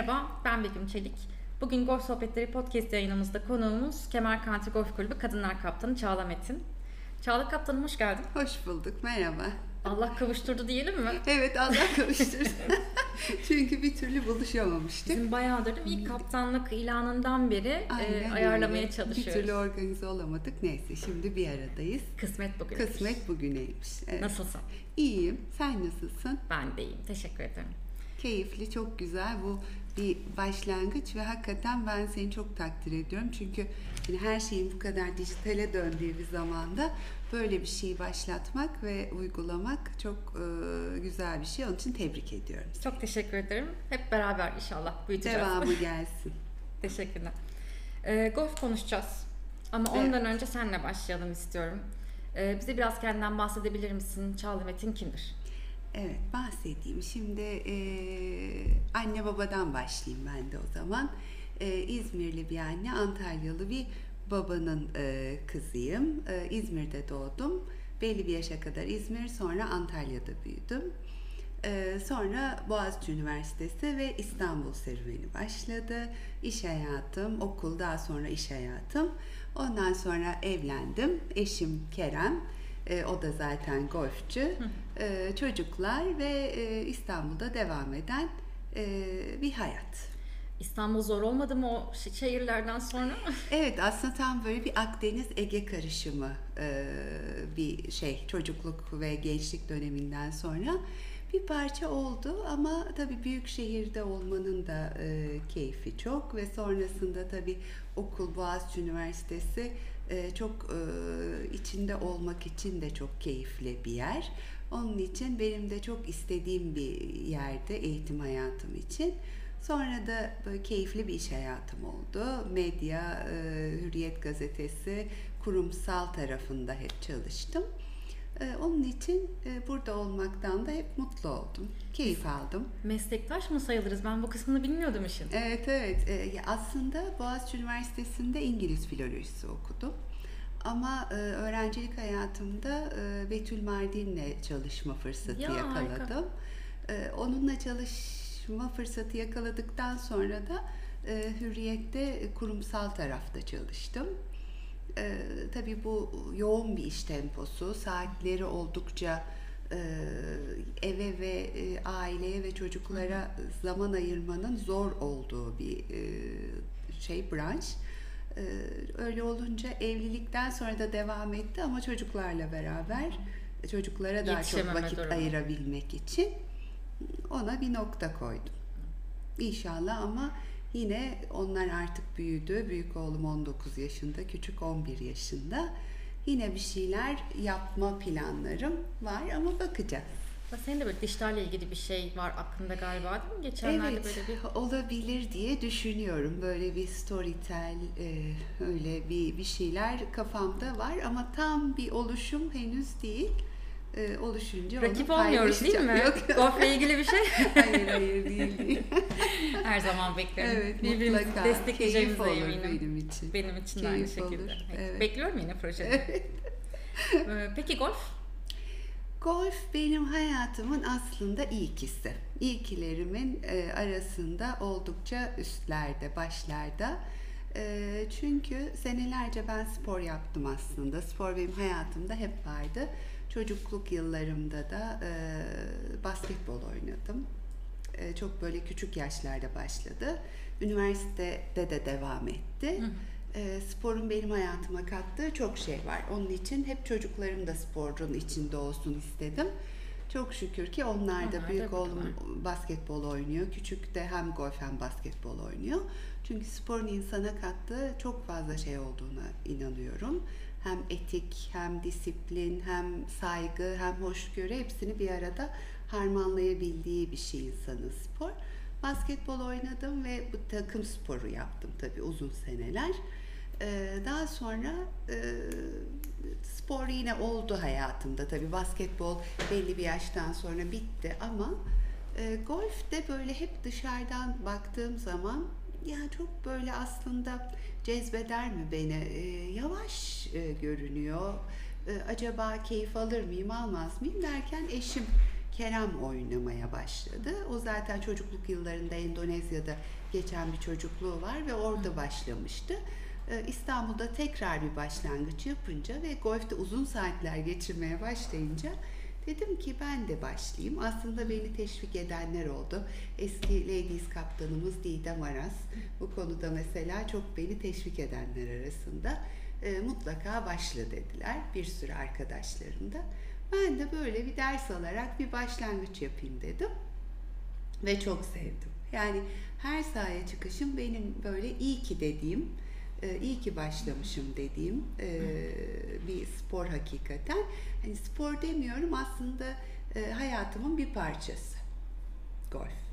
Merhaba, ben Begüm Çelik. Bugün Golf Sohbetleri podcast yayınımızda konuğumuz Kemer Country Golf Kulübü Kadınlar Kaptanı Çağla Metin. Çağla Kaptanım hoş geldin. Hoş bulduk, merhaba. Allah kavuşturdu diyelim mi? Evet, Allah kavuşturdu. Çünkü bir türlü buluşamamıştık. Bizim bayağıdır değil mi? İlk kaptanlık ilanından beri e, Aynen ayarlamaya öyle. çalışıyoruz. Bir türlü organize olamadık. Neyse, şimdi bir aradayız. Kısmet bugün. Kısmet bugüneymiş. Evet. Nasılsın? İyiyim, sen nasılsın? Ben de iyiyim. Teşekkür ederim. Keyifli, çok güzel. Bu bir başlangıç ve hakikaten ben seni çok takdir ediyorum. Çünkü yani her şeyin bu kadar dijitale döndüğü bir zamanda böyle bir şeyi başlatmak ve uygulamak çok e, güzel bir şey. Onun için tebrik ediyorum. Çok teşekkür ederim. Hep beraber inşallah büyüteceğiz. Devamı gelsin. Teşekkürler. Ee, golf konuşacağız. Ama Evet. ondan önce seninle başlayalım istiyorum. Ee, bize biraz kendinden bahsedebilir misin? Çağla Metin kimdir? Evet bahsedeyim. Şimdi e, anne babadan başlayayım ben de o zaman. E, İzmirli bir anne, Antalyalı bir babanın e, kızıyım. E, İzmir'de doğdum. Belli bir yaşa kadar İzmir, sonra Antalya'da büyüdüm. E, sonra Boğaziçi Üniversitesi ve İstanbul serüveni başladı. İş hayatım, okul, daha sonra iş hayatım. Ondan sonra evlendim. Eşim Kerem. E, o da zaten golfçü. E, çocuklar ve e, İstanbul'da devam eden e, bir hayat. İstanbul zor olmadı mı o şe- şehirlerden sonra? Evet aslında tam böyle bir Akdeniz Ege karışımı e, bir şey çocukluk ve gençlik döneminden sonra bir parça oldu ama tabii büyük şehirde olmanın da e, keyfi çok ve sonrasında tabii okul Boğaziçi Üniversitesi e, çok e, içinde olmak için de çok keyifli bir yer. Onun için benim de çok istediğim bir yerde eğitim hayatım için. Sonra da böyle keyifli bir iş hayatım oldu. Medya, e, Hürriyet Gazetesi, kurumsal tarafında hep çalıştım. E, Onun için e, burada olmaktan da hep mutlu oldum. Keyif aldım. Meslektaş mı sayılırız? Ben bu kısmını bilmiyordum işin. Evet evet. E, ya Aslında Boğaziçi Üniversitesi'nde İngiliz filolojisi okudum. Ama e, öğrencilik hayatımda e, Betül Mardin'le çalışma fırsatı Ya, harika. yakaladım. E, onunla çalışma fırsatı yakaladıktan sonra da Hürriyet'te kurumsal tarafta çalıştım. E, tabii bu yoğun bir iş temposu, saatleri oldukça e, eve ve e, aileye ve çocuklara zaman ayırmanın zor olduğu bir e, şey branş. E, öyle olunca evlilikten sonra da devam etti ama çocuklarla beraber çocuklara daha çok vakit durumu. ayırabilmek için ona bir nokta koydum. İnşallah ama yine onlar artık büyüdü. Büyük oğlum 19 yaşında, küçük 11 yaşında. Yine bir şeyler yapma planlarım var ama bakacağız. Senin de böyle dişlerle ilgili bir şey var aklında galiba değil mi? Geçenlerde Evet, böyle bir... olabilir diye düşünüyorum. Böyle bir storytel, e, öyle bir bir şeyler kafamda var ama tam bir oluşum henüz değil. E, oluşunca Rakip olmuyoruz değil mi? Yok, Golfle ilgili bir şey. hayır hayır değil. değil. Her zaman beklerim. evet, Birbirimizi mutlaka. destekleyeceğimize Keyif eminim. benim için. Benim için de aynı şekilde. olur, Evet. evet. Bekliyorum yine projede. Evet. Ee, Peki golf? Golf benim hayatımın aslında ilkisi. İlkilerimin e, arasında oldukça üstlerde, başlarda. E, çünkü senelerce ben spor yaptım aslında. Spor benim hayatımda hep vardı. Çocukluk yıllarımda da e, basketbol oynadım. E, çok böyle küçük yaşlarda başladı. Üniversitede de devam etti. E, sporun benim hayatıma kattığı çok şey var. Onun için hep çocuklarım da sporun içinde olsun istedim. Çok şükür ki onlar da Onlar büyük oğlum basketbol oynuyor. Küçük de hem golf hem basketbol oynuyor. Çünkü sporun insana kattığı çok fazla şey olduğuna inanıyorum. Hem etik, hem disiplin, hem saygı, hem hoşgörü hepsini bir arada harmanlayabildiği bir şey insanın spor. Basketbol oynadım ve bu takım sporu yaptım tabii uzun seneler. Ee, daha sonra e, spor yine oldu hayatımda tabii basketbol belli bir yaştan sonra bitti ama e, golf de böyle hep dışarıdan baktığım zaman ya çok böyle aslında cezbeder mi beni E, yavaş e, görünüyor E, acaba keyif alır mıyım almaz mıyım derken eşim Kerem oynamaya başladı. O zaten çocukluk yıllarında Endonezya'da geçen bir çocukluğu var ve orada başlamıştı. Ee, İstanbul'da tekrar bir başlangıç yapınca ve golfte uzun saatler geçirmeye başlayınca dedim ki ben de başlayayım. Aslında beni teşvik edenler oldu. Eski Ladies kaptanımız Didem Aras bu konuda mesela çok beni teşvik edenler arasında e, mutlaka başla dediler bir sürü arkadaşlarım da. Ben de böyle bir ders alarak bir başlangıç yapayım dedim ve çok sevdim. Yani her sahaya çıkışım benim böyle iyi ki dediğim, e, iyi ki başlamışım dediğim e, bir spor hakikaten. Hani spor demiyorum aslında e, hayatımın bir parçası. Golf.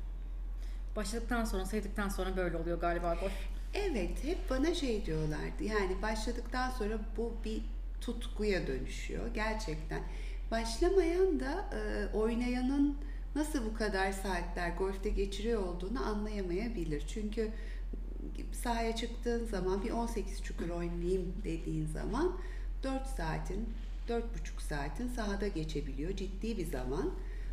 Başladıktan sonra, sevdikten sonra böyle oluyor galiba golf. Evet, hep bana şey diyorlardı. Yani başladıktan sonra bu bir tutkuya dönüşüyor gerçekten. Başlamayan da e, oynayanın nasıl bu kadar saatler golfte geçiriyor olduğunu anlayamayabilir. Çünkü sahaya çıktığın zaman bir 18 çukur oynayayım dediğin zaman 4 saatin, 4,5 saatin sahada geçebiliyor. Ciddi bir zaman.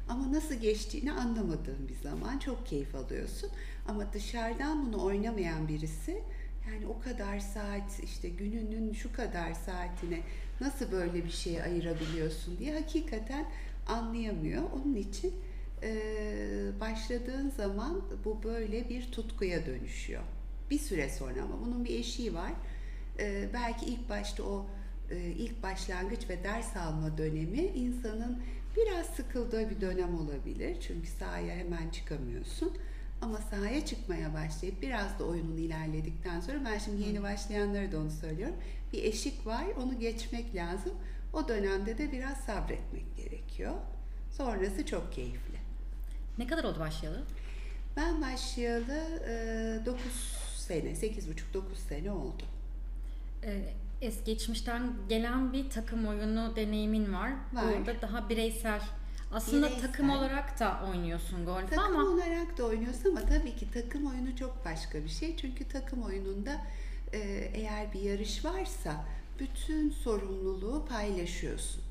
Ama nasıl geçtiğini anlamadığın bir zaman çok keyif alıyorsun. Ama dışarıdan bunu oynamayan birisi yani o kadar saat işte gününün şu kadar saatine nasıl böyle bir şeye ayırabiliyorsun diye hakikaten anlayamıyor. Onun için e, başladığın zaman bu böyle bir tutkuya dönüşüyor. Bir süre sonra ama bunun bir eşiği var. E, belki ilk başta o e, ilk başlangıç ve ders alma dönemi insanın biraz sıkıldığı bir dönem olabilir. Çünkü sahaya hemen çıkamıyorsun. Ama sahaya çıkmaya başlayıp biraz da oyunun ilerledikten sonra ben şimdi yeni başlayanlara da onu söylüyorum. Bir eşik var onu geçmek lazım. O dönemde de biraz sabretmek gerekiyor. Sonrası çok keyifli. Ne kadar oldu başlayalı? Ben başlayalı 9 sene, 8,5-9 sene oldu. Ee, es geçmişten gelen bir takım oyunu deneyimin var. Var. Burada daha bireysel. Aslında Bireysel. takım olarak da oynuyorsun golf Takım ama olarak da oynuyorsun ama tabii ki takım oyunu çok başka bir şey. Çünkü takım oyununda e, eğer bir yarış varsa bütün sorumluluğu paylaşıyorsun.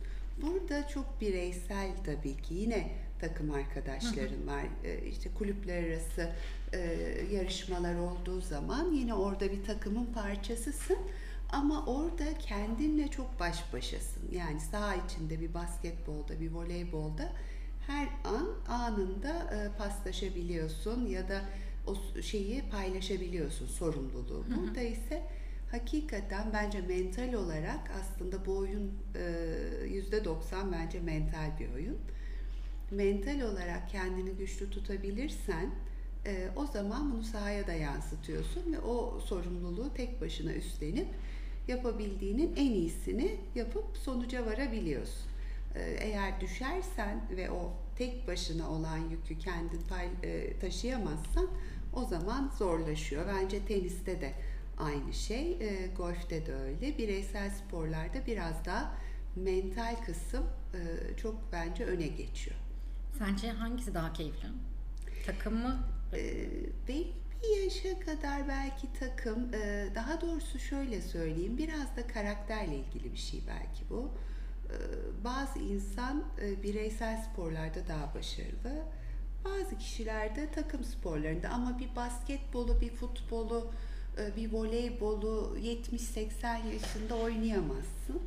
Burada çok bireysel tabii ki yine takım arkadaşların var. E, işte kulüpler arası e, yarışmalar olduğu zaman yine orada bir takımın parçasısın. Ama orada kendinle çok baş başasın. Yani saha içinde bir basketbolda, bir voleybolda her an anında e, paslaşabiliyorsun ya da o şeyi paylaşabiliyorsun sorumluluğu. Burada ise hakikaten bence mental olarak aslında bu oyun e, yüzde 90 bence mental bir oyun. Mental olarak kendini güçlü tutabilirsen e, o zaman bunu sahaya da yansıtıyorsun ve o sorumluluğu tek başına üstlenip yapabildiğinin en iyisini yapıp sonuca varabiliyorsun. E, eğer düşersen ve o tek başına olan yükü kendin pay, e, taşıyamazsan o zaman zorlaşıyor. Bence teniste de aynı şey, e, golfte de öyle. Bireysel sporlarda biraz daha mental kısım e, çok bence öne geçiyor. sence hangisi daha keyifli? Takım mı? Ee, belli bir yaşa kadar belki takım, e, daha doğrusu şöyle söyleyeyim, biraz da karakterle ilgili bir şey belki bu. Ee, Bazı insan e, bireysel sporlarda daha başarılı, bazı kişiler de takım sporlarında ama bir basketbolu, bir futbolu, e, bir voleybolu 70-80 yaşında oynayamazsın.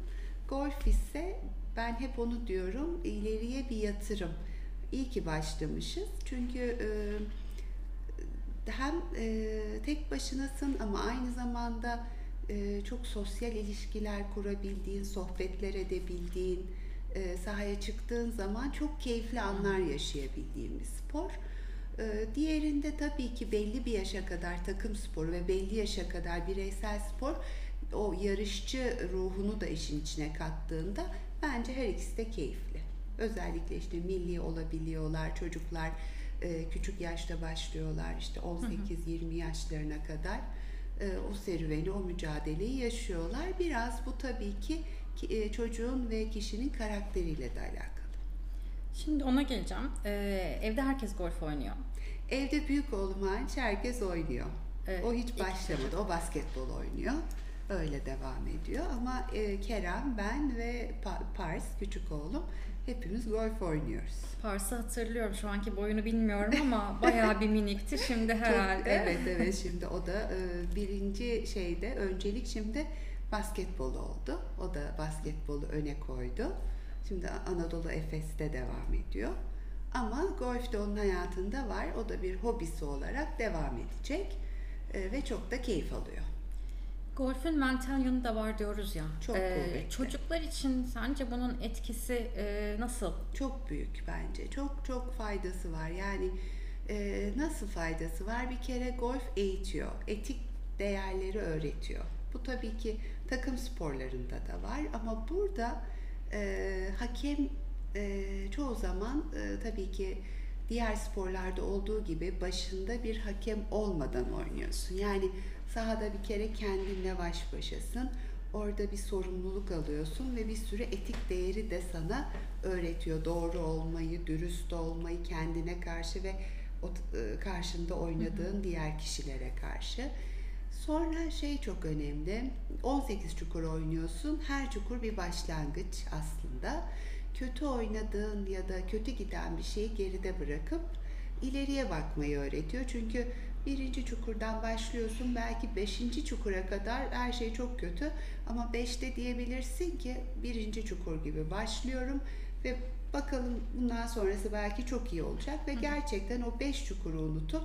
Golf ise ben hep onu diyorum, ileriye bir yatırım. İyi ki başlamışız çünkü e, hem e, tek başınasın ama aynı zamanda e, çok sosyal ilişkiler kurabildiğin, sohbetler edebildiğin, e, sahaya çıktığın zaman çok keyifli anlar yaşayabildiğin bir spor. E, diğerinde tabii ki belli bir yaşa kadar takım sporu ve belli yaşa kadar bireysel spor o yarışçı ruhunu da işin içine kattığında bence her ikisi de keyifli. Özellikle işte milli olabiliyorlar çocuklar e, küçük yaşta başlıyorlar işte 18-20 yaşlarına kadar e, o serüveni, o mücadeleyi yaşıyorlar. Biraz bu tabii ki e, çocuğun ve kişinin karakteriyle de alakalı. Şimdi ona geleceğim. Ee, evde herkes golf oynuyor. Evde büyük oğlum hariç herkes oynuyor. Evet, o hiç başlamadı. O basketbol oynuyor. Öyle devam ediyor. Ama e, Kerem, ben ve Pa- Pars, küçük oğlum hepimiz golf oynuyoruz. Pars'ı hatırlıyorum. Şu anki boyunu bilmiyorum ama bayağı bir minikti. Şimdi herhalde. Çok, evet evet şimdi o da e, birinci şeyde öncelik şimdi basketbol oldu. O da basketbolu öne koydu. Şimdi Anadolu Efes'te devam ediyor. Ama golf de onun hayatında var. O da bir hobisi olarak devam edecek. E, ve çok da keyif alıyor. Golfün mental yönü de var diyoruz ya. Çok kuvvetli. Çocuklar için sence bunun etkisi e, nasıl? Çok büyük bence. Çok çok faydası var. Yani e, nasıl faydası var? Bir kere golf eğitiyor. Etik değerleri öğretiyor. Bu tabii ki takım sporlarında da var ama burada e, hakem e, çoğu zaman e, tabii ki diğer sporlarda olduğu gibi başında bir hakem olmadan oynuyorsun. Yani sahada bir kere kendinle baş başasın. Orada bir sorumluluk alıyorsun ve bir sürü etik değeri de sana öğretiyor. Doğru olmayı, dürüst olmayı kendine karşı ve o e, karşında oynadığın diğer kişilere karşı. Sonra şey çok önemli. 18 çukur oynuyorsun. Her çukur bir başlangıç aslında. Kötü oynadığın ya da kötü giden bir şeyi geride bırakıp ileriye bakmayı öğretiyor. Çünkü birinci çukurdan başlıyorsun belki beşinci çukura kadar her şey çok kötü ama beşte diyebilirsin ki birinci çukur gibi başlıyorum ve bakalım bundan sonrası belki çok iyi olacak ve gerçekten o beş çukuru unutup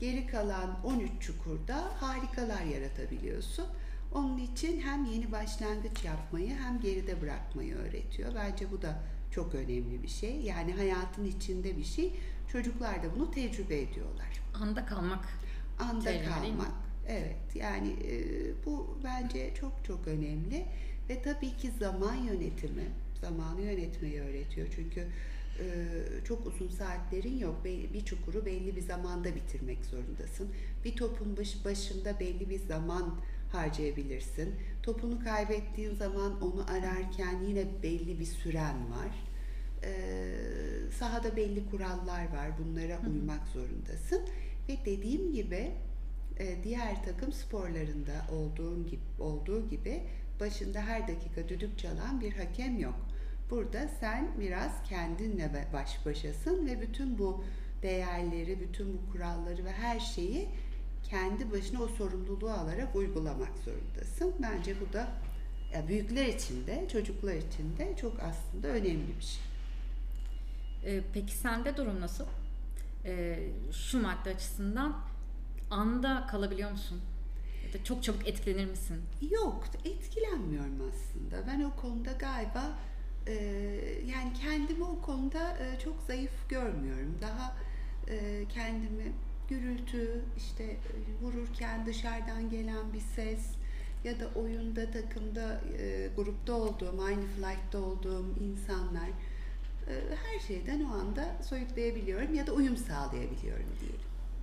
geri kalan 13 çukurda harikalar yaratabiliyorsun. Onun için hem yeni başlangıç yapmayı hem geride bırakmayı öğretiyor. Bence bu da çok önemli bir şey. Yani hayatın içinde bir şey. Çocuklar da bunu tecrübe ediyorlar. Anda kalmak. Anda kalmak. Evet. Yani e, bu bence çok çok önemli ve tabii ki zaman yönetimi, zamanı yönetmeyi öğretiyor. Çünkü e, çok uzun saatlerin yok. Bir çukuru belli bir zamanda bitirmek zorundasın. Bir topun baş, başında belli bir zaman harcayabilirsin. Topunu kaybettiğin zaman onu ararken yine belli bir süren var. Ee, sahada belli kurallar var. Bunlara uymak zorundasın. Ve dediğim gibi e, diğer takım sporlarında olduğun gibi, olduğu gibi başında her dakika düdük çalan bir hakem yok. Burada sen biraz kendinle ba- baş başasın ve bütün bu değerleri, bütün bu kuralları ve her şeyi kendi başına o sorumluluğu alarak uygulamak zorundasın. Bence bu da ya büyükler için de çocuklar için de çok aslında önemli bir şey. E, peki sende durum nasıl? E, şu madde açısından anda kalabiliyor musun? Ya da çok çabuk etkilenir misin? Yok, etkilenmiyorum aslında. Ben o konuda galiba e, yani kendimi o konuda e, çok zayıf görmüyorum. Daha e, kendimi gürültü, işte e, vururken dışarıdan gelen bir ses ya da oyunda, takımda, e, grupta olduğum, aynı flight'ta olduğum insanlar her şeyden o anda soyutlayabiliyorum ya da uyum sağlayabiliyorum diyelim.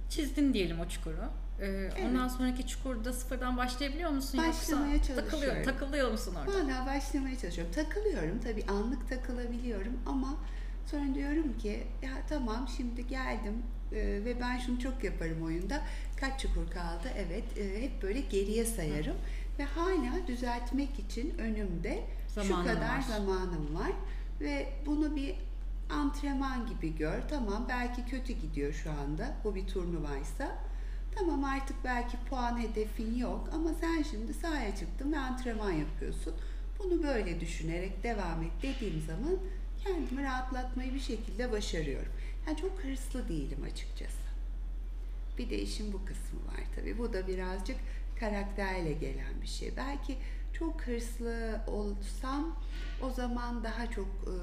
Çizdin diyelim o çukuru. E, Ondan sonraki çukurda sıfırdan başlayabiliyor musun? Başlamaya Yoksa takılıyor, takılıyor musun orada? Hala başlamaya çalışıyorum. Takılıyorum tabii anlık takılabiliyorum ama sonra diyorum ki ya tamam şimdi geldim e, ve ben şunu çok yaparım oyunda. Kaç çukur kaldı? Evet. e, hep böyle geriye sayarım ve hala düzeltmek için önümde Zamanın şu kadar var. zamanım var ve bunu bir antrenman gibi gör. Tamam belki kötü gidiyor şu anda. Bu bir turnuvaysa. Tamam artık belki puan hedefin yok ama sen şimdi sahaya çıktın ve antrenman yapıyorsun. Bunu böyle düşünerek devam et dediğim zaman kendimi rahatlatmayı bir şekilde başarıyorum. Yani çok hırslı değilim açıkçası. Bir de işin bu kısmı var tabii. Bu da birazcık karakterle gelen bir şey. Belki çok hırslı olsam o zaman daha çok e,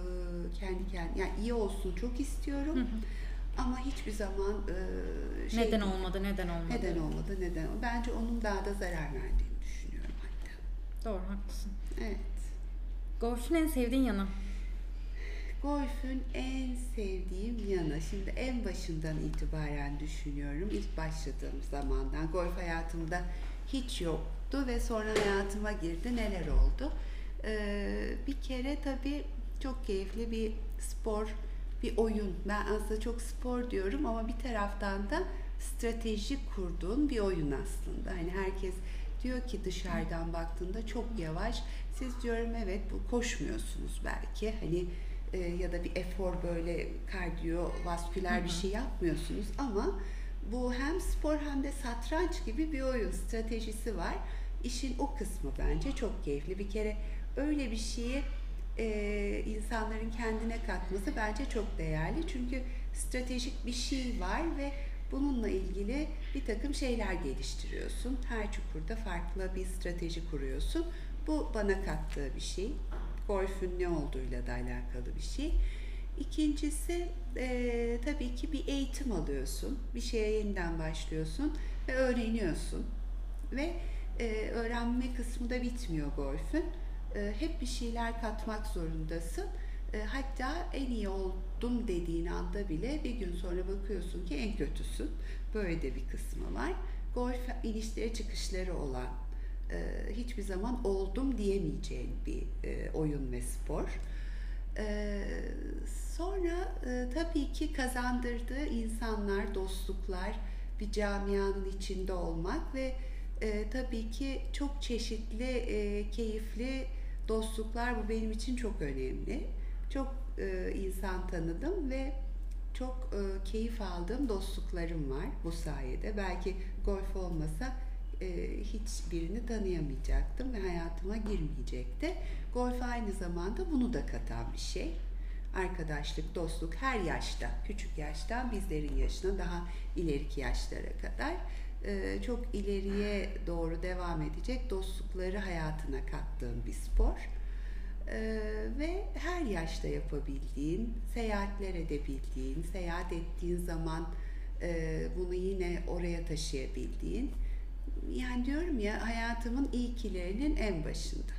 kendi kendine yani iyi olsun çok istiyorum. Hı hı. Ama hiçbir zaman e, şey neden olmadı, neden olmadı? Neden olmadı, neden olmadı? Bence onun daha da zarar verdiğini düşünüyorum hatta. Doğru, haklısın. Evet. Golfün en sevdiğin yanı? Golfün en sevdiğim yanı, şimdi en başından itibaren düşünüyorum. İlk başladığım zamandan, golf hayatımda hiç yoktu ve sonra hayatıma girdi. Neler oldu? Ee, bir kere tabii çok keyifli bir spor, bir oyun. Ben aslında çok spor diyorum ama bir taraftan da strateji kurduğun bir oyun aslında. Hani herkes diyor ki dışarıdan baktığında çok yavaş. Siz diyorum evet bu koşmuyorsunuz belki. Hani e, ya da bir efor böyle kardiyovasküler Hı bir şey yapmıyorsunuz ama bu hem spor hem de satranç gibi bir oyun stratejisi var. İşin o kısmı bence çok keyifli. Bir kere öyle bir şeyi e, insanların kendine katması bence çok değerli. Çünkü stratejik bir şey var ve bununla ilgili bir takım şeyler geliştiriyorsun. Her çukurda farklı bir strateji kuruyorsun. Bu bana kattığı bir şey. Golfün ne olduğuyla da alakalı bir şey. İkincisi e, tabii ki bir eğitim alıyorsun. Bir şeye yeniden başlıyorsun ve öğreniyorsun. Ve e, öğrenme kısmı da bitmiyor golfün. E, hep bir şeyler katmak zorundasın. E, hatta en iyi oldum dediğin anda bile bir gün sonra bakıyorsun ki en kötüsün. Böyle de bir kısmı var. Golf inişleri çıkışları olan e, hiçbir zaman oldum diyemeyeceğin bir oyun ve spor. Sonra tabii ki kazandırdığı insanlar, dostluklar, bir camianın içinde olmak ve tabii ki çok çeşitli, e, keyifli dostluklar bu benim için çok önemli. Çok e, insan tanıdım ve çok e, keyif aldığım dostluklarım var bu sayede. Belki golf olmasa e, hiçbirini tanıyamayacaktım ve hayatıma girmeyecekti. Golf aynı zamanda bunu da katan bir şey. Arkadaşlık, dostluk her yaşta, küçük yaştan bizlerin yaşına daha ileriki yaşlara kadar çok ileriye doğru devam edecek dostlukları hayatına kattığım bir spor. E, ve her yaşta yapabildiğin, seyahatler edebildiğin, seyahat ettiğin zaman e, bunu yine oraya taşıyabildiğin, yani diyorum ya hayatımın ilkilerinin en başında.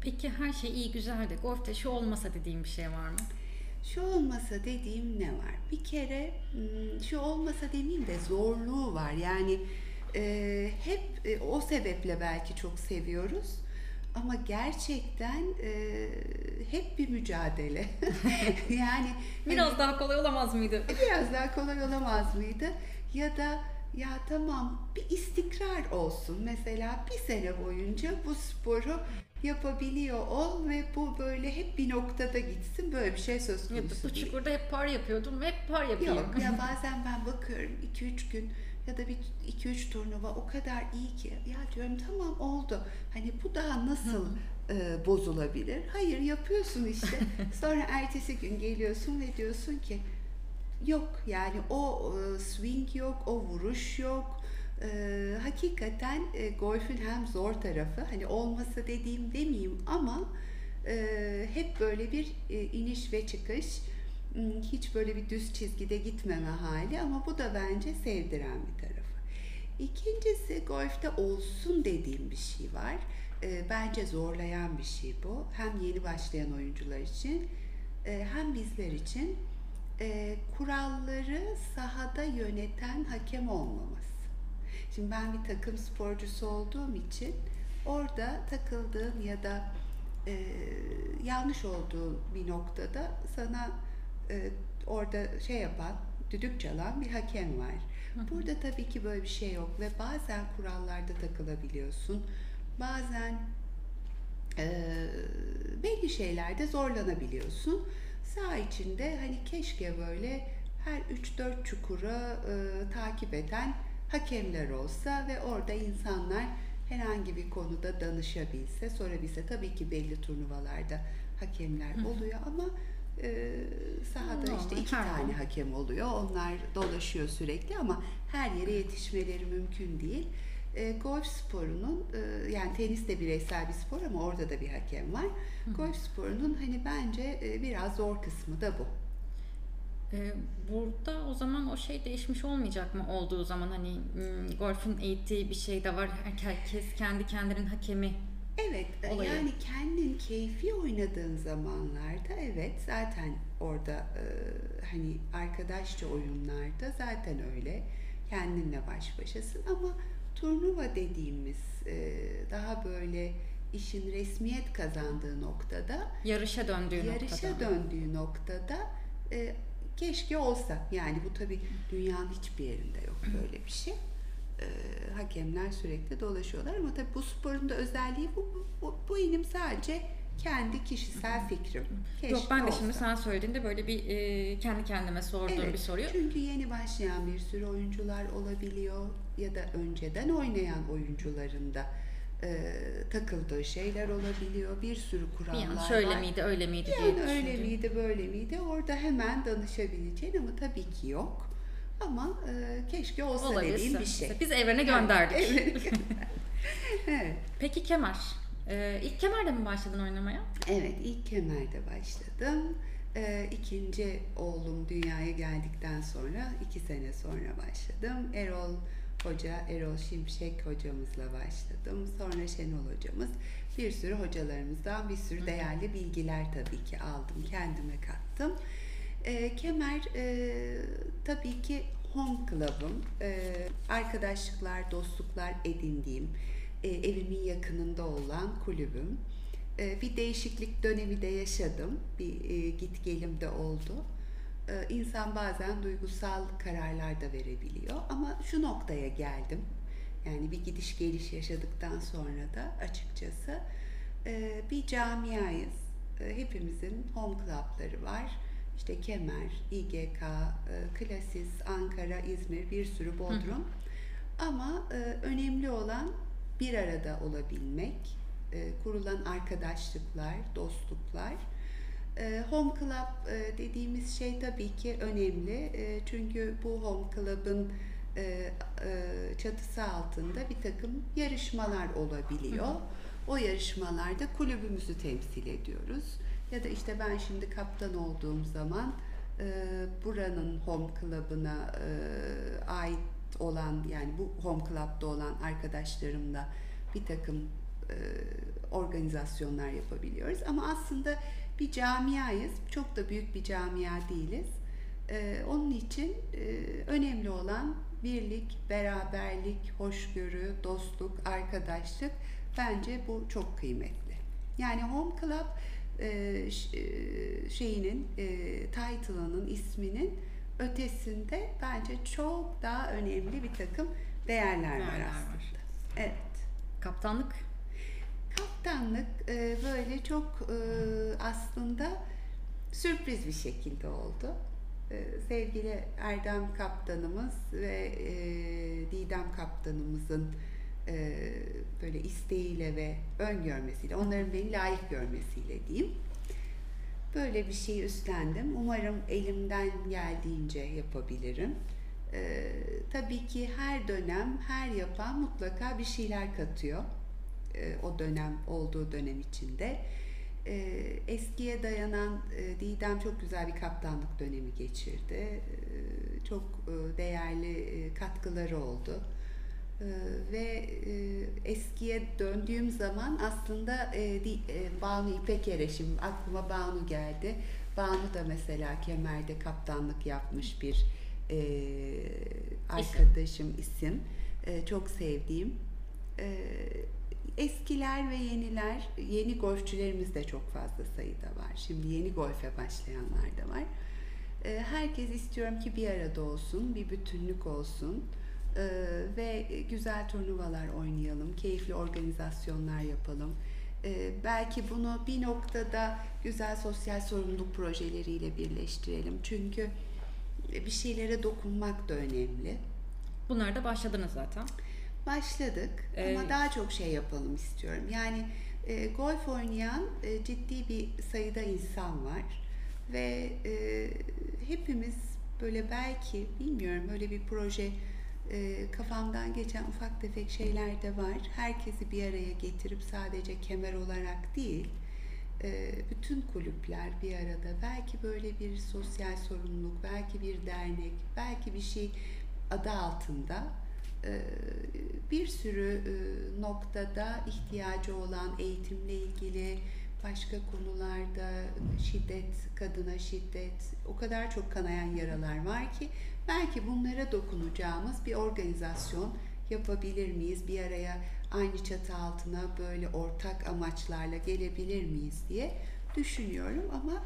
Peki her şey iyi güzel de golfte şu olmasa dediğim bir şey var mı? Şu olmasa dediğim ne var? Bir kere şu olmasa demeyeyim de zorluğu var. Yani e, hep e, o sebeple belki çok seviyoruz. Ama gerçekten e, hep bir mücadele. yani Biraz hani- daha kolay olamaz mıydı? biraz daha kolay olamaz mıydı? Ya da ya tamam bir istikrar olsun. Mesela bir sene boyunca bu sporu yapabiliyor ol ve bu böyle hep bir noktada gitsin. Böyle bir şey söz konusu bu değil. çukurda hep par yapıyordum hep par yapayım. Yok ya bazen ben bakıyorum 2-3 gün ya da bir 2-3 turnuva o kadar iyi ki ya diyorum tamam oldu. Hani bu daha nasıl e, bozulabilir? Hayır yapıyorsun işte. Sonra ertesi gün geliyorsun ve diyorsun ki yok yani o e, swing yok, o vuruş yok. E, hakikaten e, golfün hem zor tarafı hani olmasa dediğim demeyeyim ama hep böyle bir iniş ve çıkış hiç böyle bir düz çizgide gitmeme hali ama bu da bence sevdiren bir tarafı. İkincisi golfte olsun dediğim bir şey var. Bence zorlayan bir şey bu. Hem yeni başlayan oyuncular için hem bizler için e, kuralları sahada yöneten hakem olmaması. Şimdi ben bir takım sporcusu olduğum için orada takıldığın ya da e, yanlış olduğun bir noktada sana e, orada şey yapan, düdük çalan bir hakem var. Burada tabii ki böyle bir şey yok ve bazen kurallarda takılabiliyorsun. Bazen e, belli şeylerde zorlanabiliyorsun. Sağ içinde hani keşke böyle her 3-4 çukura e, takip eden hakemler olsa ve orada insanlar herhangi bir konuda danışabilse, sorabilse. Tabii ki belli turnuvalarda hakemler oluyor ama e, sahada Normal, işte iki tane an. hakem oluyor. Onlar dolaşıyor sürekli ama her yere yetişmeleri mümkün değil. E, golf sporunun e, yani tenis de bireysel bir spor ama orada da bir hakem var. Golf sporunun hani bence e, biraz zor kısmı da bu. Ee, burada o zaman o şey değişmiş olmayacak mı olduğu zaman hani hmm, golfün eğittiği bir şey de var. Herkes kendi kendinin hakemi. Evet, e, Olayı. yani kendin keyfi oynadığın zamanlarda evet zaten orada e, hani arkadaşça oyunlarda zaten öyle kendinle baş başasın ama turnuva dediğimiz e, daha böyle işin resmiyet kazandığı noktada Yarışa döndüğü yarışa noktada. döndüğü noktada e, keşke olsa. Yani bu tabii dünyanın hiçbir yerinde yok böyle bir şey. E, hakemler sürekli dolaşıyorlar ama tabii bu sporun da özelliği bu, bu, bu, bu inim sadece kendi kişisel fikrim. Yok ben de Keşke şimdi olsa. sen söylediğinde böyle bir e, kendi kendime sorduğum Evet, bir soruyu. Çünkü yeni başlayan bir sürü oyuncular olabiliyor ya da önceden oynayan oyuncuların da e, takıldığı şeyler olabiliyor. Bir sürü Bir kurallar an şöyle var. miydi, öyle miydi diye Yani öyle miydi, böyle miydi? Orada hemen danışabileceğin ama tabii ki yok. Ama e, keşke olsa Olabilse. dediğim bir şey. Biz evrene gönderdik. Evet. evet. Peki kemer. Ee, ilk kemerde mi başladın oynamaya? Evet, ilk kemerde başladım. Ee, ikinci oğlum dünyaya geldikten sonra, iki sene sonra başladım. Erol Hoca, Erol Şimşek hocamızla başladım. Sonra Şenol hocamız. Bir sürü hocalarımızdan bir sürü değerli bilgiler tabii ki aldım, kendime kattım. Ee, kemer e, tabii ki home club'ım. Ee, arkadaşlıklar, dostluklar edindiğim, e, evimin yakınında olan kulübüm. E, bir değişiklik dönemi de yaşadım. Bir e, git gelim de oldu. E, insan bazen duygusal kararlar da verebiliyor. Ama şu noktaya geldim. Yani bir gidiş geliş yaşadıktan sonra da açıkçası e, bir camiayız. E, hepimizin home club'ları var. İşte Kemer, İGK, e, Klasis, Ankara, İzmir, bir sürü Bodrum. Ama e, önemli olan bir arada olabilmek, e, kurulan arkadaşlıklar, dostluklar. E, home club e, dediğimiz şey tabii ki önemli. E, çünkü bu home club'ın e, e, çatısı altında bir takım yarışmalar olabiliyor. O yarışmalarda kulübümüzü temsil ediyoruz. Ya da işte ben şimdi kaptan olduğum zaman e, buranın home club'ına e, ait olan yani bu home club'da olan arkadaşlarımla bir takım e, organizasyonlar yapabiliyoruz. Ama aslında bir camiayız. Çok da büyük bir camia değiliz. E, onun için e, önemli olan birlik, beraberlik, hoşgörü, dostluk, arkadaşlık bence bu çok kıymetli. Yani Home Club e, e, şeyinin e, title'ının isminin ötesinde bence çok daha önemli bir takım değerler, var aslında. var. Evet. Kaptanlık. Kaptanlık e, böyle çok e, aslında sürpriz bir şekilde oldu. E, sevgili Erdem kaptanımız ve e, Didem kaptanımızın e, böyle isteğiyle ve öngörmesiyle, onların beni layık görmesiyle diyeyim. Böyle bir şey üstlendim. Umarım elimden geldiğince yapabilirim. E, tabii ki her dönem, her yapan mutlaka bir şeyler katıyor e, o dönem olduğu dönem içinde. E, eskiye dayanan e, Didem çok güzel bir kaptanlık dönemi geçirdi. E, çok e, değerli e, katkıları oldu. E, ve e, eskiye döndüğüm zaman aslında e, e, Banu İpekere şimdi aklıma Banu geldi. Banu da mesela Kemer'de kaptanlık yapmış bir arkadaşım isim. Çok sevdiğim. Eskiler ve yeniler, yeni golfçülerimiz de çok fazla sayıda var. Şimdi yeni golfe başlayanlar da var. Herkes istiyorum ki bir arada olsun, bir bütünlük olsun ve güzel turnuvalar oynayalım, keyifli organizasyonlar yapalım. E, belki bunu bir noktada güzel sosyal sorumluluk projeleriyle birleştirelim. Çünkü bir şeylere dokunmak da önemli. Bunlara da başladınız zaten. Başladık Ee, ama daha çok şey yapalım istiyorum. Yani e, golf oynayan e, ciddi bir sayıda insan var ve e, hepimiz böyle belki bilmiyorum öyle bir proje e, kafamdan geçen ufak tefek şeyler de var. Herkesi bir araya getirip sadece kemer olarak değil e, bütün kulüpler bir arada belki böyle bir sosyal sorumluluk, belki bir dernek, belki bir şey adı altında e, bir sürü e, noktada ihtiyacı olan eğitimle ilgili başka konularda şiddet, kadına şiddet, o kadar çok kanayan yaralar var ki belki bunlara dokunacağımız bir organizasyon yapabilir miyiz? Bir araya aynı çatı altına böyle ortak amaçlarla gelebilir miyiz diye düşünüyorum ama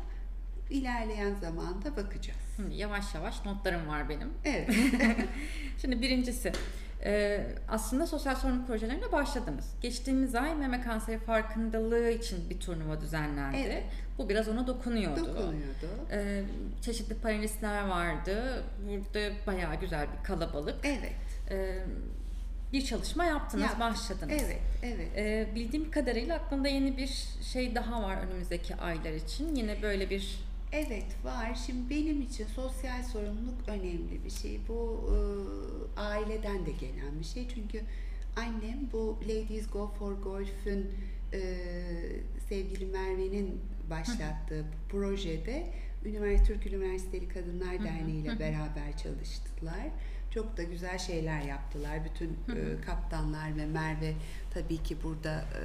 ilerleyen zamanda bakacağız. Şimdi yavaş yavaş notlarım var benim. Evet. Şimdi birincisi Ee, aslında sosyal sorumluluk projelerine başladınız. Geçtiğimiz ay meme kanseri farkındalığı için bir turnuva düzenlendi. Evet. Bu biraz ona dokunuyordu. Dokunuyordu. Ee, çeşitli panelistler vardı. Burada bayağı güzel bir kalabalık. Evet. Ee, bir çalışma yaptınız, Yaptık. başladınız. Evet, evet. Ee, bildiğim kadarıyla aklında yeni bir şey daha var önümüzdeki aylar için. Yine böyle bir Evet var. Şimdi benim için sosyal sorumluluk önemli bir şey. Bu e, aileden de gelen bir şey. Çünkü annem bu Ladies Go for Golf'ün e, sevgili Merve'nin başlattığı projede Üniversite Türk Üniversiteli Kadınlar Derneği ile beraber çalıştılar. Çok da güzel şeyler yaptılar. Bütün e, kaptanlar ve Merve tabii ki burada e,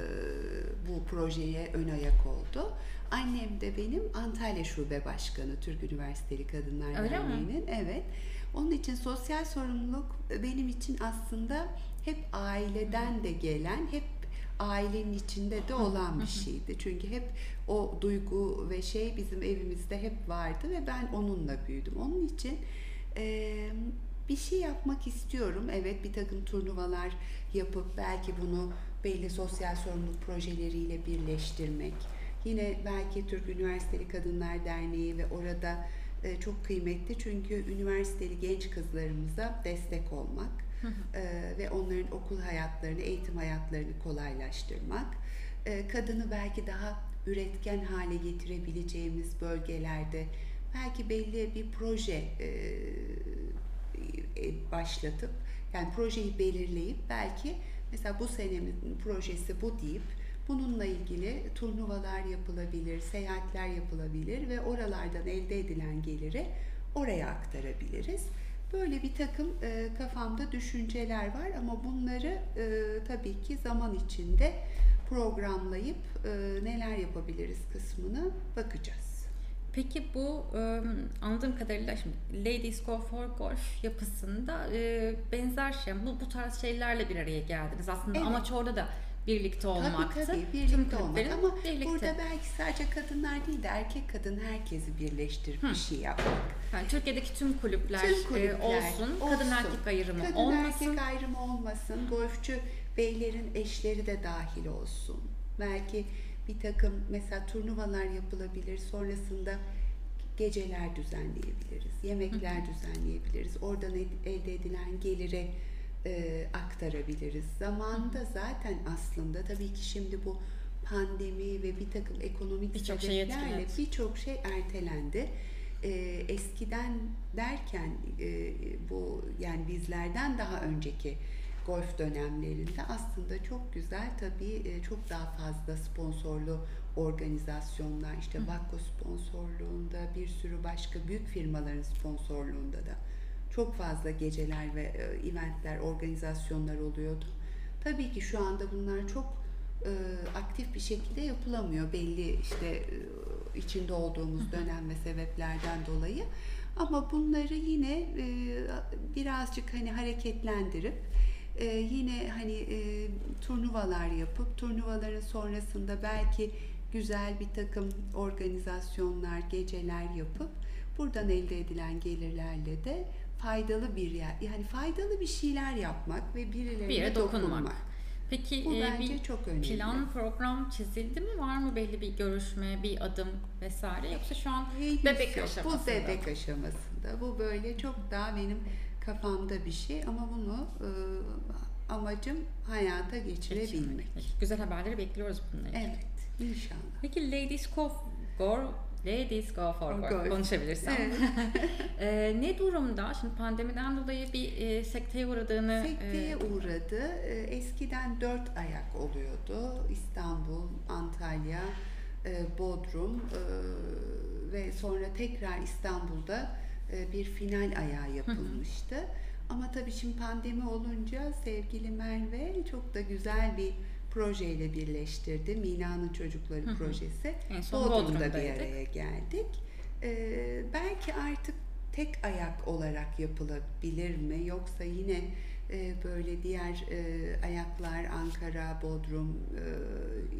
bu projeye ön ayak oldu. Annem de benim Antalya Şube Başkanı Türk Üniversiteli Kadınlar Öyle mi? Derneği'nin. Evet. Onun için sosyal sorumluluk benim için aslında hep aileden de gelen, hep ailenin içinde de olan bir şeydi. Çünkü hep o duygu ve şey bizim evimizde hep vardı ve ben onunla büyüdüm. Onun için eee, bir şey yapmak istiyorum. Evet bir takım turnuvalar yapıp belki bunu belli sosyal sorumluluk projeleriyle birleştirmek. Yine belki Türk Üniversiteli Kadınlar Derneği ve orada e, çok kıymetli çünkü üniversiteli genç kızlarımıza destek olmak e, ve onların okul hayatlarını, eğitim hayatlarını kolaylaştırmak. E, kadını belki daha üretken hale getirebileceğimiz bölgelerde belki belli bir proje e, e, başlatıp yani projeyi belirleyip belki mesela bu senenin projesi bu deyip bununla ilgili turnuvalar yapılabilir, seyahatler yapılabilir ve oralardan elde edilen geliri oraya aktarabiliriz. Böyle bir takım e, kafamda düşünceler var ama bunları e, tabii ki zaman içinde programlayıp e, neler yapabiliriz kısmına bakacağız. Peki bu e, anladığım kadarıyla şimdi Ladies Go for Golf yapısında e, benzer şey, bu, bu tarz şeylerle bir araya geldiniz. Aslında Evet. amaç orada da birlikte olmaktı. Tabii tabii birlikte olmak ama birlikte. burada belki sadece kadınlar değil de erkek kadın herkesi birleştirip bir şey yapmak. Yani Türkiye'deki tüm kulüpler, Tüm e, kulüpler olsun, kadın erkek ayrımı Kadın olmasın. erkek ayrımı olmasın. Golfçü beylerin eşleri de dahil olsun. Belki bir takım mesela turnuvalar yapılabilir. Sonrasında geceler düzenleyebiliriz. Yemekler düzenleyebiliriz. Oradan elde edilen geliri e, aktarabiliriz. Zamanında zaten aslında tabii ki şimdi bu pandemi ve bir takım ekonomik Birçok şey sebeplerle etkiledi. birçok şey ertelendi. Ee, eskiden derken e, bu yani bizlerden daha önceki golf dönemlerinde aslında çok güzel tabii e, çok daha fazla sponsorlu organizasyonlar işte Vakko sponsorluğunda bir sürü başka büyük firmaların sponsorluğunda da çok fazla geceler ve e, eventler, organizasyonlar oluyordu. Tabii ki şu anda bunlar çok e, aktif bir şekilde yapılamıyor belli işte içinde olduğumuz dönem ve sebeplerden dolayı. Ama bunları yine birazcık hani hareketlendirip e, yine hani e, turnuvalar yapıp turnuvaların sonrasında belki güzel bir takım organizasyonlar, geceler yapıp buradan elde edilen gelirlerle de faydalı bir yer yani faydalı bir şeyler yapmak ve birilerine Bir yere dokunmak. dokunmak. Peki Bu e, bir çok önemli. plan program çizildi mi? Var mı belli bir görüşme, bir adım vesaire? Yoksa şu an Henüz bebek yok. aşamasında. Bu bebek aşamasında. Bu böyle çok daha benim kafamda bir şey ama bunu e, amacım hayata geçirebilmek. Peki, Güzel haberleri bekliyoruz bununla ilgili. Evet, inşallah. Peki Ladies Go, go Ladies Go for Golf konuşabilirsem. Evet. E, ne durumda? Şimdi pandemiden dolayı bir e, sekteye uğradığını Sekteye e, uğradı. E, Eskiden dört ayak oluyordu. İstanbul, Antalya, e, Bodrum e, ve sonra tekrar İstanbul'da e, bir final ayağı yapılmıştı. Ama tabii şimdi pandemi olunca sevgili Merve çok da güzel bir projeyle birleştirdi. Mina'nın Çocukları projesi. En son Bodrum'da bir Bodrum'daydık. araya geldik. Ee, belki artık tek ayak olarak yapılabilir mi? Yoksa yine e, böyle diğer e, ayaklar Ankara, Bodrum, e,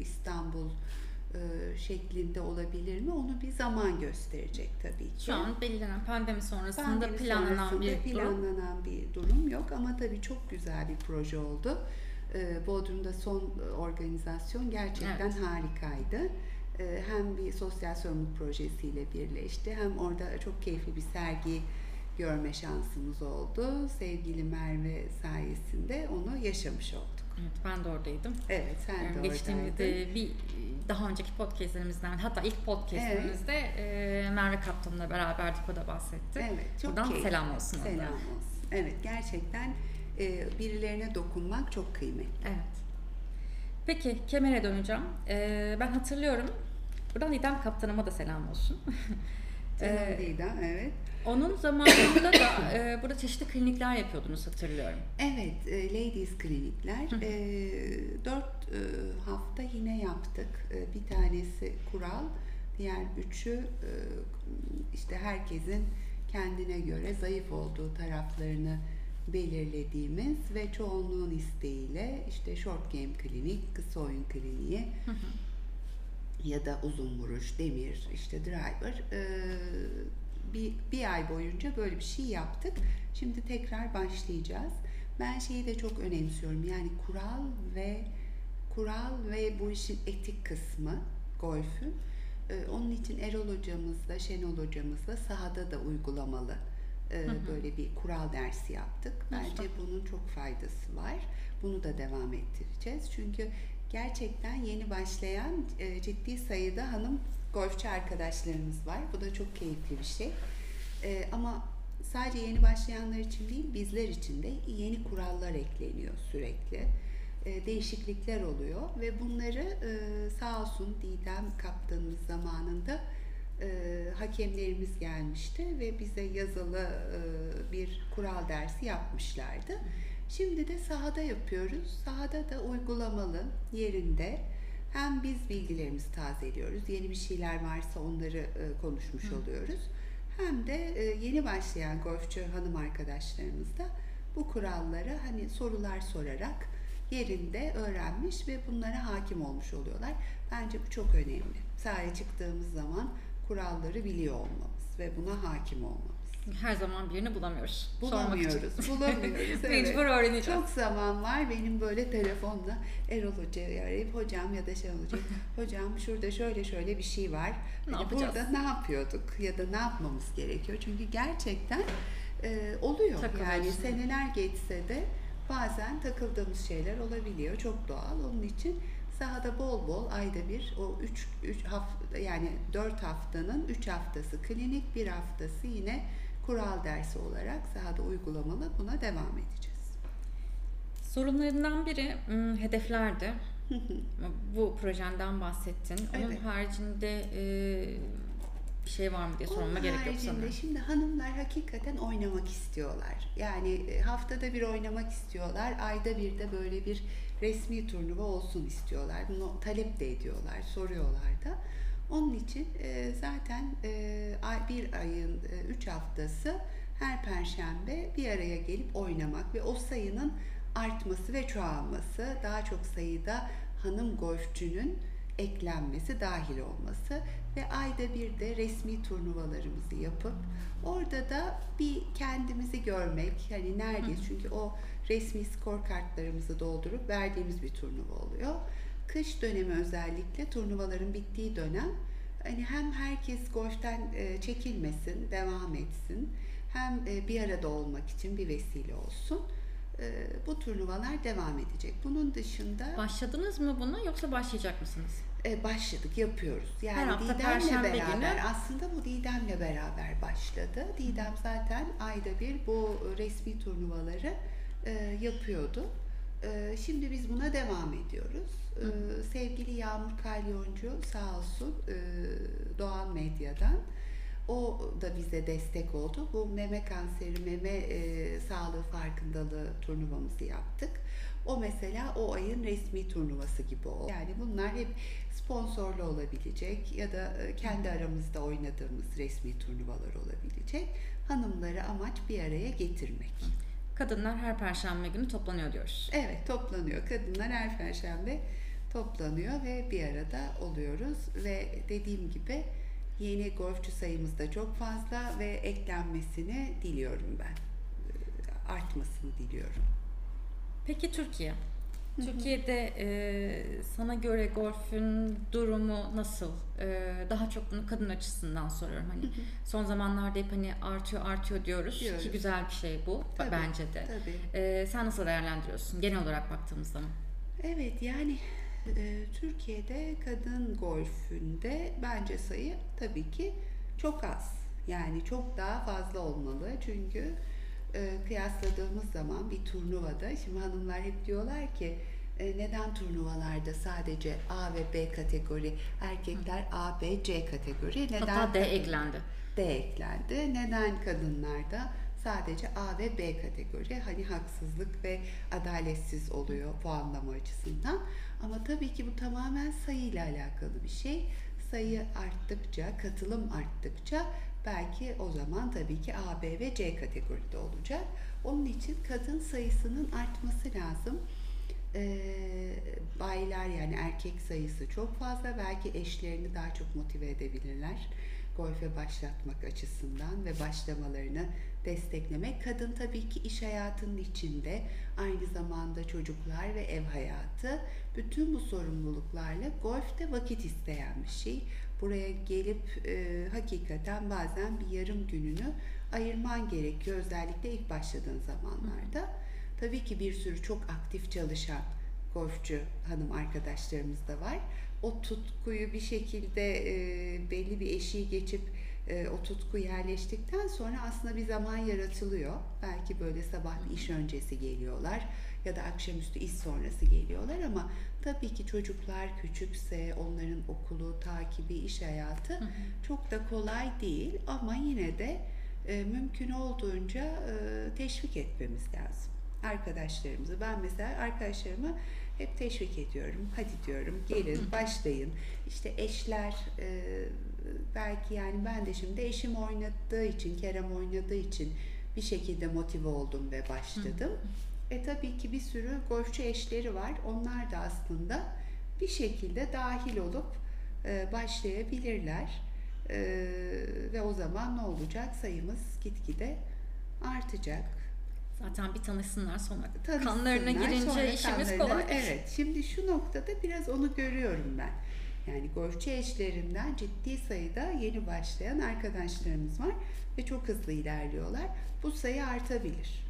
İstanbul e, e, şeklinde olabilir mi? Onu bir zaman gösterecek tabii ki. Şu an belirlenen pandemi sonrasında Pandemi planlanan sonrasında bir durum. planlanan bir durum yok ama tabii çok güzel bir proje oldu. Ee, Bodrum'da son e, organizasyon gerçekten Evet. harikaydı. Hem bir sosyal sorumluluk projesiyle birleşti hem orada çok keyifli bir sergi görme şansımız oldu. Sevgili Merve sayesinde onu yaşamış olduk. Evet, ben de oradaydım. Evet sen de Yani oradaydın. Geçtiğimizde bir daha önceki podcastlerimizden hatta ilk podcastlerimizde e, Merve Kaptan'la beraberdik o da bahsetti. Evet, çok Buradan keyifli. selam olsun. Selam olsun. Evet gerçekten e, birilerine dokunmak çok kıymetli. Evet. Peki Kemer'e döneceğim. E, ben hatırlıyorum. Buradan İdem Kaptanıma da selam olsun. Canım Ee, Didem, evet. Onun zamanında da e, burada çeşitli klinikler yapıyordunuz hatırlıyorum. Evet, e, Ladies klinikler. E, dört e, hafta yine yaptık. E, bir tanesi kural, diğer üçü e, işte herkesin kendine göre zayıf olduğu taraflarını belirlediğimiz ve çoğunluğun isteğiyle işte short game klinik, kısa oyun kliniği ya da uzun vuruş, demir, işte driver e, bir, bir ay boyunca böyle bir şey yaptık. Şimdi tekrar başlayacağız. Ben şeyi de çok önemsiyorum. Yani kural ve kural ve bu işin etik kısmı golfün. E, onun için Erol hocamızla, Şenol hocamızla sahada da uygulamalı e, Hı hı. böyle bir kural dersi yaptık. Bence Güzel. bunun çok faydası var. Bunu da devam ettireceğiz. Çünkü gerçekten yeni başlayan e, ciddi sayıda hanım golfçü arkadaşlarımız var. Bu da çok keyifli bir şey. E, ama sadece yeni başlayanlar için değil, bizler için de yeni kurallar ekleniyor sürekli. E, değişiklikler oluyor ve bunları e, sağ olsun Didem kaptanımız zamanında e, hakemlerimiz gelmişti ve bize yazılı e, bir kural dersi yapmışlardı. Şimdi de sahada yapıyoruz. Sahada da uygulamalı yerinde hem biz bilgilerimizi tazeliyoruz, yeni bir şeyler varsa onları e, konuşmuş Hı. oluyoruz. Hem de e, yeni başlayan golfçü hanım arkadaşlarımız da bu kurallara hani sorular sorarak yerinde öğrenmiş ve bunlara hakim olmuş oluyorlar. Bence bu çok önemli. Sahaya çıktığımız zaman kuralları biliyor olmamız ve buna hakim olmamız. Her zaman birini bulamıyoruz. Bulamıyoruz, bulamıyoruz. evet. Mecbur öğreneceğiz. Çok zaman var benim böyle telefonla Erol Hoca'yı arayıp hocam ya da şey olacak. hocam şurada şöyle şöyle bir şey var. Ne Hani yapacağız? burada ne yapıyorduk ya da ne yapmamız gerekiyor? Çünkü gerçekten e, oluyor. Yani seneler geçse de bazen takıldığımız şeyler olabiliyor. Çok doğal. Onun için sahada bol bol ayda bir o 3 3 hafta yani 4 haftanın 3 haftası klinik, bir haftası yine kural dersi olarak sahada uygulamalı buna devam edeceğiz. Sorunlarından biri hedeflerdi. Bu projenden bahsettin. Onun Evet. haricinde bir şey var mı diye sormama Onun gerek yok sanırım. Şimdi hanımlar hakikaten oynamak istiyorlar. Yani haftada bir oynamak istiyorlar. Ayda bir de böyle bir resmi turnuva olsun istiyorlar. Bunu talep de ediyorlar, soruyorlar da. Onun için e, zaten e, bir ayın e, üç haftası her perşembe bir araya gelip oynamak ve o sayının artması ve çoğalması, daha çok sayıda hanım golfçünün eklenmesi, dahil olması ve ayda bir de resmi turnuvalarımızı yapıp orada da bir kendimizi görmek, hani neredeyiz? Çünkü o resmi skor kartlarımızı doldurup verdiğimiz bir turnuva oluyor. Kış dönemi özellikle turnuvaların bittiği dönem hani hem herkes golften e, çekilmesin, devam etsin hem e, bir arada olmak için bir vesile olsun. E, bu turnuvalar devam edecek. Bunun dışında Başladınız mı buna yoksa başlayacak mısınız? e, başladık, yapıyoruz. Yani Her hafta Didem'le Perşembe beraber, günü. aslında bu Didem'le beraber başladı. Didem zaten ayda bir bu resmi turnuvaları e, yapıyordu. E, şimdi biz buna devam ediyoruz. E, sevgili Yağmur Kalyoncu sağ olsun e, Doğan Medya'dan. O da bize destek oldu. Bu meme kanseri, meme e, sağlığı farkındalığı turnuvamızı yaptık. O mesela o ayın resmi turnuvası gibi oldu. Yani bunlar hep sponsorlu olabilecek ya da e, kendi aramızda oynadığımız resmi turnuvalar olabilecek. Hanımları amaç bir araya getirmek. Kadınlar her perşembe günü toplanıyor diyoruz. Evet toplanıyor. Kadınlar her perşembe toplanıyor ve bir arada oluyoruz ve dediğim gibi yeni golfçü sayımız da çok fazla ve eklenmesini diliyorum ben. Ee, Artmasını diliyorum. Peki Türkiye? Türkiye'de e, sana göre golfün durumu nasıl? E, daha çok bunu kadın açısından soruyorum. Hani son zamanlarda hep hani artıyor artıyor diyoruz, Diyoruz. ki güzel bir şey bu Tabii, bence de. Tabii. E, sen nasıl değerlendiriyorsun genel olarak baktığımız zaman? Evet yani e, Türkiye'de kadın golfünde bence sayı tabii ki çok az. Yani çok daha fazla olmalı. Çünkü e, kıyasladığımız zaman bir turnuvada şimdi hanımlar hep diyorlar ki e, neden turnuvalarda sadece A ve B kategori, erkekler A, B, C kategori, neden Hatta D eklendi. D eklendi. Neden kadınlarda sadece A ve B kategori? Hani haksızlık ve adaletsiz oluyor puanlama açısından. Ama tabii ki bu tamamen sayıyla alakalı bir şey. Sayı arttıkça, katılım arttıkça belki o zaman tabii ki A, B ve C kategoride olacak. Onun için kadın sayısının artması lazım. Ee, baylar yani erkek sayısı çok fazla. Belki eşlerini daha çok motive edebilirler. Golfe başlatmak açısından ve başlamalarını desteklemek. Kadın tabii ki iş hayatının içinde aynı zamanda çocuklar ve ev hayatı bütün bu sorumluluklarla golfte vakit isteyen bir şey. Buraya gelip e, hakikaten bazen bir yarım gününü ayırman gerekiyor özellikle ilk başladığın zamanlarda. Tabii ki bir sürü çok aktif çalışan golfçü hanım arkadaşlarımız da var. O tutkuyu bir şekilde e, belli bir eşiği geçip e, o tutku yerleştikten sonra aslında bir zaman yaratılıyor. Belki böyle sabah bir iş öncesi geliyorlar ya da akşamüstü iş sonrası geliyorlar ama tabii ki çocuklar küçükse onların okulu, takibi, iş hayatı çok da kolay değil ama yine de e, mümkün olduğunca e, teşvik etmemiz lazım arkadaşlarımızı. Ben mesela arkadaşlarımı hep teşvik ediyorum. Hadi diyorum gelin başlayın. İşte eşler e, belki yani ben de şimdi eşim oynadığı için, Kerem oynadığı için bir şekilde motive oldum ve başladım. E tabii ki bir sürü golfçü eşleri var. Onlar da aslında bir şekilde dahil olup e, başlayabilirler. E, ve o zaman ne olacak? Sayımız gitgide artacak. Zaten bir tanışsınlar sonra Tanışsınlar, kanlarına girince sonra işimiz kanlarına- kolay. Evet. Şimdi şu noktada biraz onu görüyorum ben. Yani golfçü eşlerimden ciddi sayıda yeni başlayan arkadaşlarımız var ve çok hızlı ilerliyorlar. Bu sayı artabilir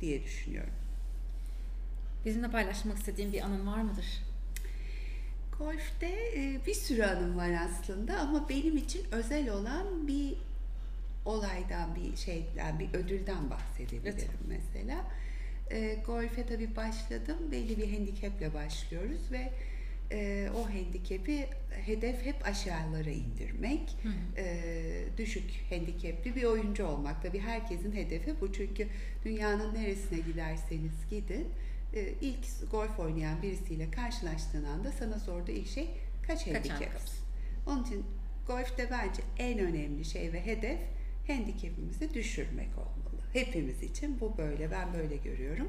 diye düşünüyorum. Bizimle paylaşmak istediğin bir anın var mıdır? Golf'te e, bir sürü anım var aslında ama benim için özel olan bir olaydan, bir şeyden, bir ödülden bahsedebilirim Lütfen. mesela. E, golfe tabii başladım. Belli bir handicaple başlıyoruz ve e, o handikap'i hedef hep aşağılara indirmek. Hı hı. E, düşük handikapli bir oyuncu olmak. Tabii herkesin hedefi bu çünkü dünyanın neresine giderseniz gidin ilk golf oynayan birisiyle karşılaştığın anda sana sorduğu ilk şey kaç handikapsın? Onun için golfte bence en önemli şey ve hedef handikapimizi düşürmek olmalı. Hepimiz için bu böyle, ben böyle görüyorum.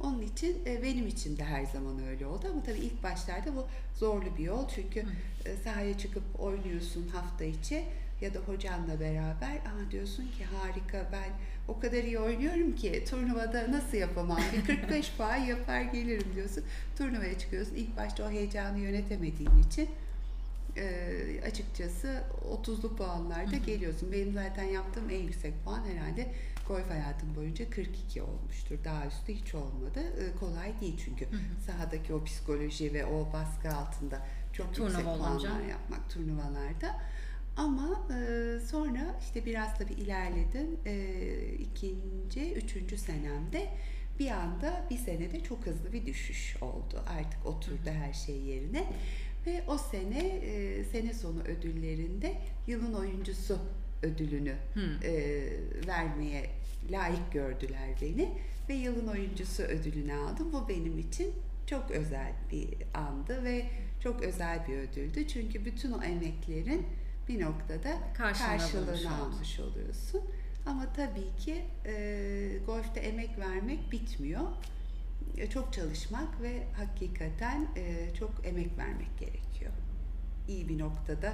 Onun için e, benim için de her zaman öyle oldu ama tabii ilk başlarda bu zorlu bir yol çünkü e, sahaya çıkıp oynuyorsun hafta içi ya da hocanla beraber ama diyorsun ki harika ben o kadar iyi oynuyorum ki turnuvada nasıl yapamam? Bir 45 puan yapar gelirim diyorsun. Turnuvaya çıkıyorsun. İlk başta o heyecanı yönetemediğin için e, açıkçası 30'lu puanlarda geliyorsun. Benim zaten yaptığım en yüksek puan herhalde golf hayatım boyunca 42 olmuştur. Daha üstü hiç olmadı. E, kolay değil çünkü sahadaki o psikoloji ve o baskı altında çok Turnuva yüksek olunca. puanlar yapmak turnuvalarda. Ama e, sonra işte biraz tabii ilerledim. E, ikinci, üçüncü senemde bir anda bir senede çok hızlı bir düşüş oldu. Artık oturdu her şey yerine. Ve o sene e, sene sonu ödüllerinde yılın oyuncusu ödülünü Hı. e, vermeye layık gördüler beni ve yılın oyuncusu ödülünü aldım. Bu benim için çok özel bir andı ve çok özel bir ödüldü. Çünkü bütün o emeklerin bir noktada Karşılığını almış oluyorsun. Ama tabii ki e, golfte emek vermek bitmiyor. e, çok çalışmak ve hakikaten e, çok emek vermek gerekiyor. İyi bir noktada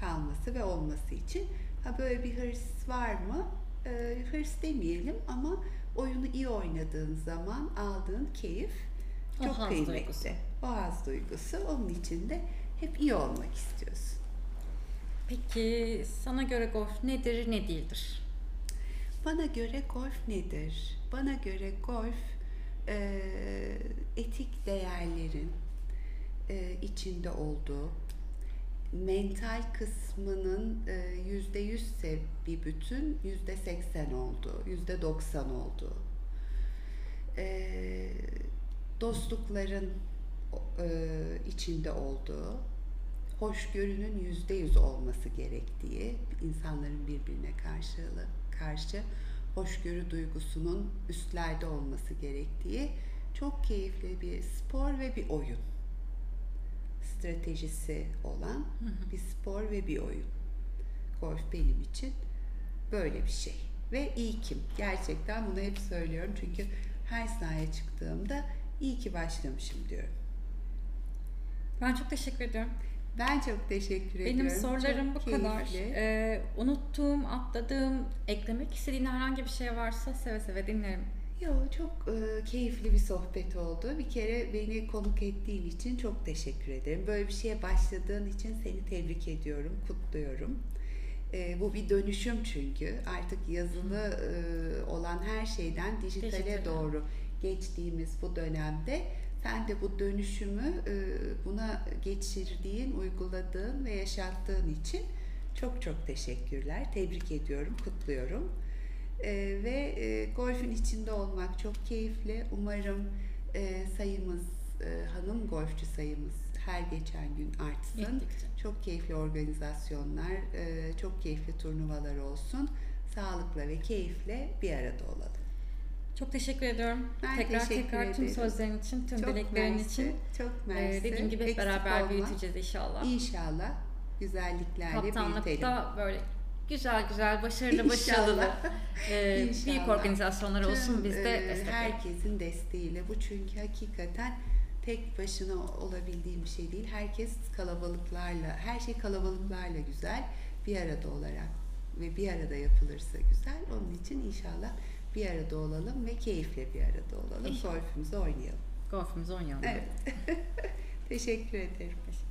kalması ve olması için. Ha böyle bir hırs var mı? E, hırs demeyelim ama oyunu iyi oynadığın zaman aldığın keyif O çok haz kıymetli. duygusu. O haz duygusu. Onun için de hep iyi olmak istiyorsun. Peki sana göre golf nedir, ne değildir? Bana göre golf nedir? Bana göre golf e, etik değerlerin e, içinde olduğu, mental kısmının e, yüzde yüzse bir bütün, yüzde seksen olduğu, yüzde doksan olduğu, e, dostlukların e, içinde olduğu, hoşgörünün yüzde yüz olması gerektiği, insanların birbirine karşılığı, karşı hoşgörü duygusunun üstlerde olması gerektiği çok keyifli bir spor ve bir oyun. Stratejisi olan bir spor ve bir oyun. Golf benim için böyle bir şey. Ve iyi kim? Gerçekten bunu hep söylüyorum çünkü her sahaya çıktığımda iyi ki başlamışım diyorum. Ben çok teşekkür ediyorum. Ben çok teşekkür Benim ediyorum. sorularım Çok bu kadar. keyifli. Ee, unuttuğum, atladığım, eklemek istediğin herhangi bir şey varsa seve seve dinlerim. Yo çok e, keyifli bir sohbet oldu. Bir kere beni konuk ettiğin için çok teşekkür ederim. Böyle bir şeye başladığın için seni tebrik ediyorum, kutluyorum. E, bu bir dönüşüm çünkü. Artık yazılı e, olan her şeyden dijitale Dijitale. doğru geçtiğimiz bu dönemde sen de bu dönüşümü e, buna geçirdiğin, uyguladığın ve yaşattığın için çok çok teşekkürler. Tebrik ediyorum, kutluyorum. Ee, ve e, golfün içinde olmak çok keyifli. Umarım e, sayımız, e, hanım golfçü sayımız her geçen gün artsın. Gittikçe. Çok keyifli organizasyonlar, e, çok keyifli turnuvalar olsun. Sağlıkla ve keyifle bir arada olalım. Çok teşekkür ediyorum. Ben tekrar teşekkür tekrar tüm ederim. sözlerin için, tüm çok dileklerin mersi, için. çok Ee, mersi. dediğim gibi hep beraber olma. büyüteceğiz inşallah. İnşallah güzelliklerle büyütelim. Kaptanlıkta böyle güzel güzel, başarılı başarılı İnşallah. e, büyük İnşallah. organizasyonlar olsun Tüm, biz de e, destek herkesin desteğiyle bu çünkü hakikaten tek başına olabildiğim bir şey değil. Herkes kalabalıklarla, her şey kalabalıklarla güzel bir arada olarak ve bir arada yapılırsa güzel. Onun için inşallah bir arada olalım ve keyifle bir arada olalım. İnşallah. Golfümüzü oynayalım. Golfümüzü oynayalım. Evet. Teşekkür ederim. Teşekkür.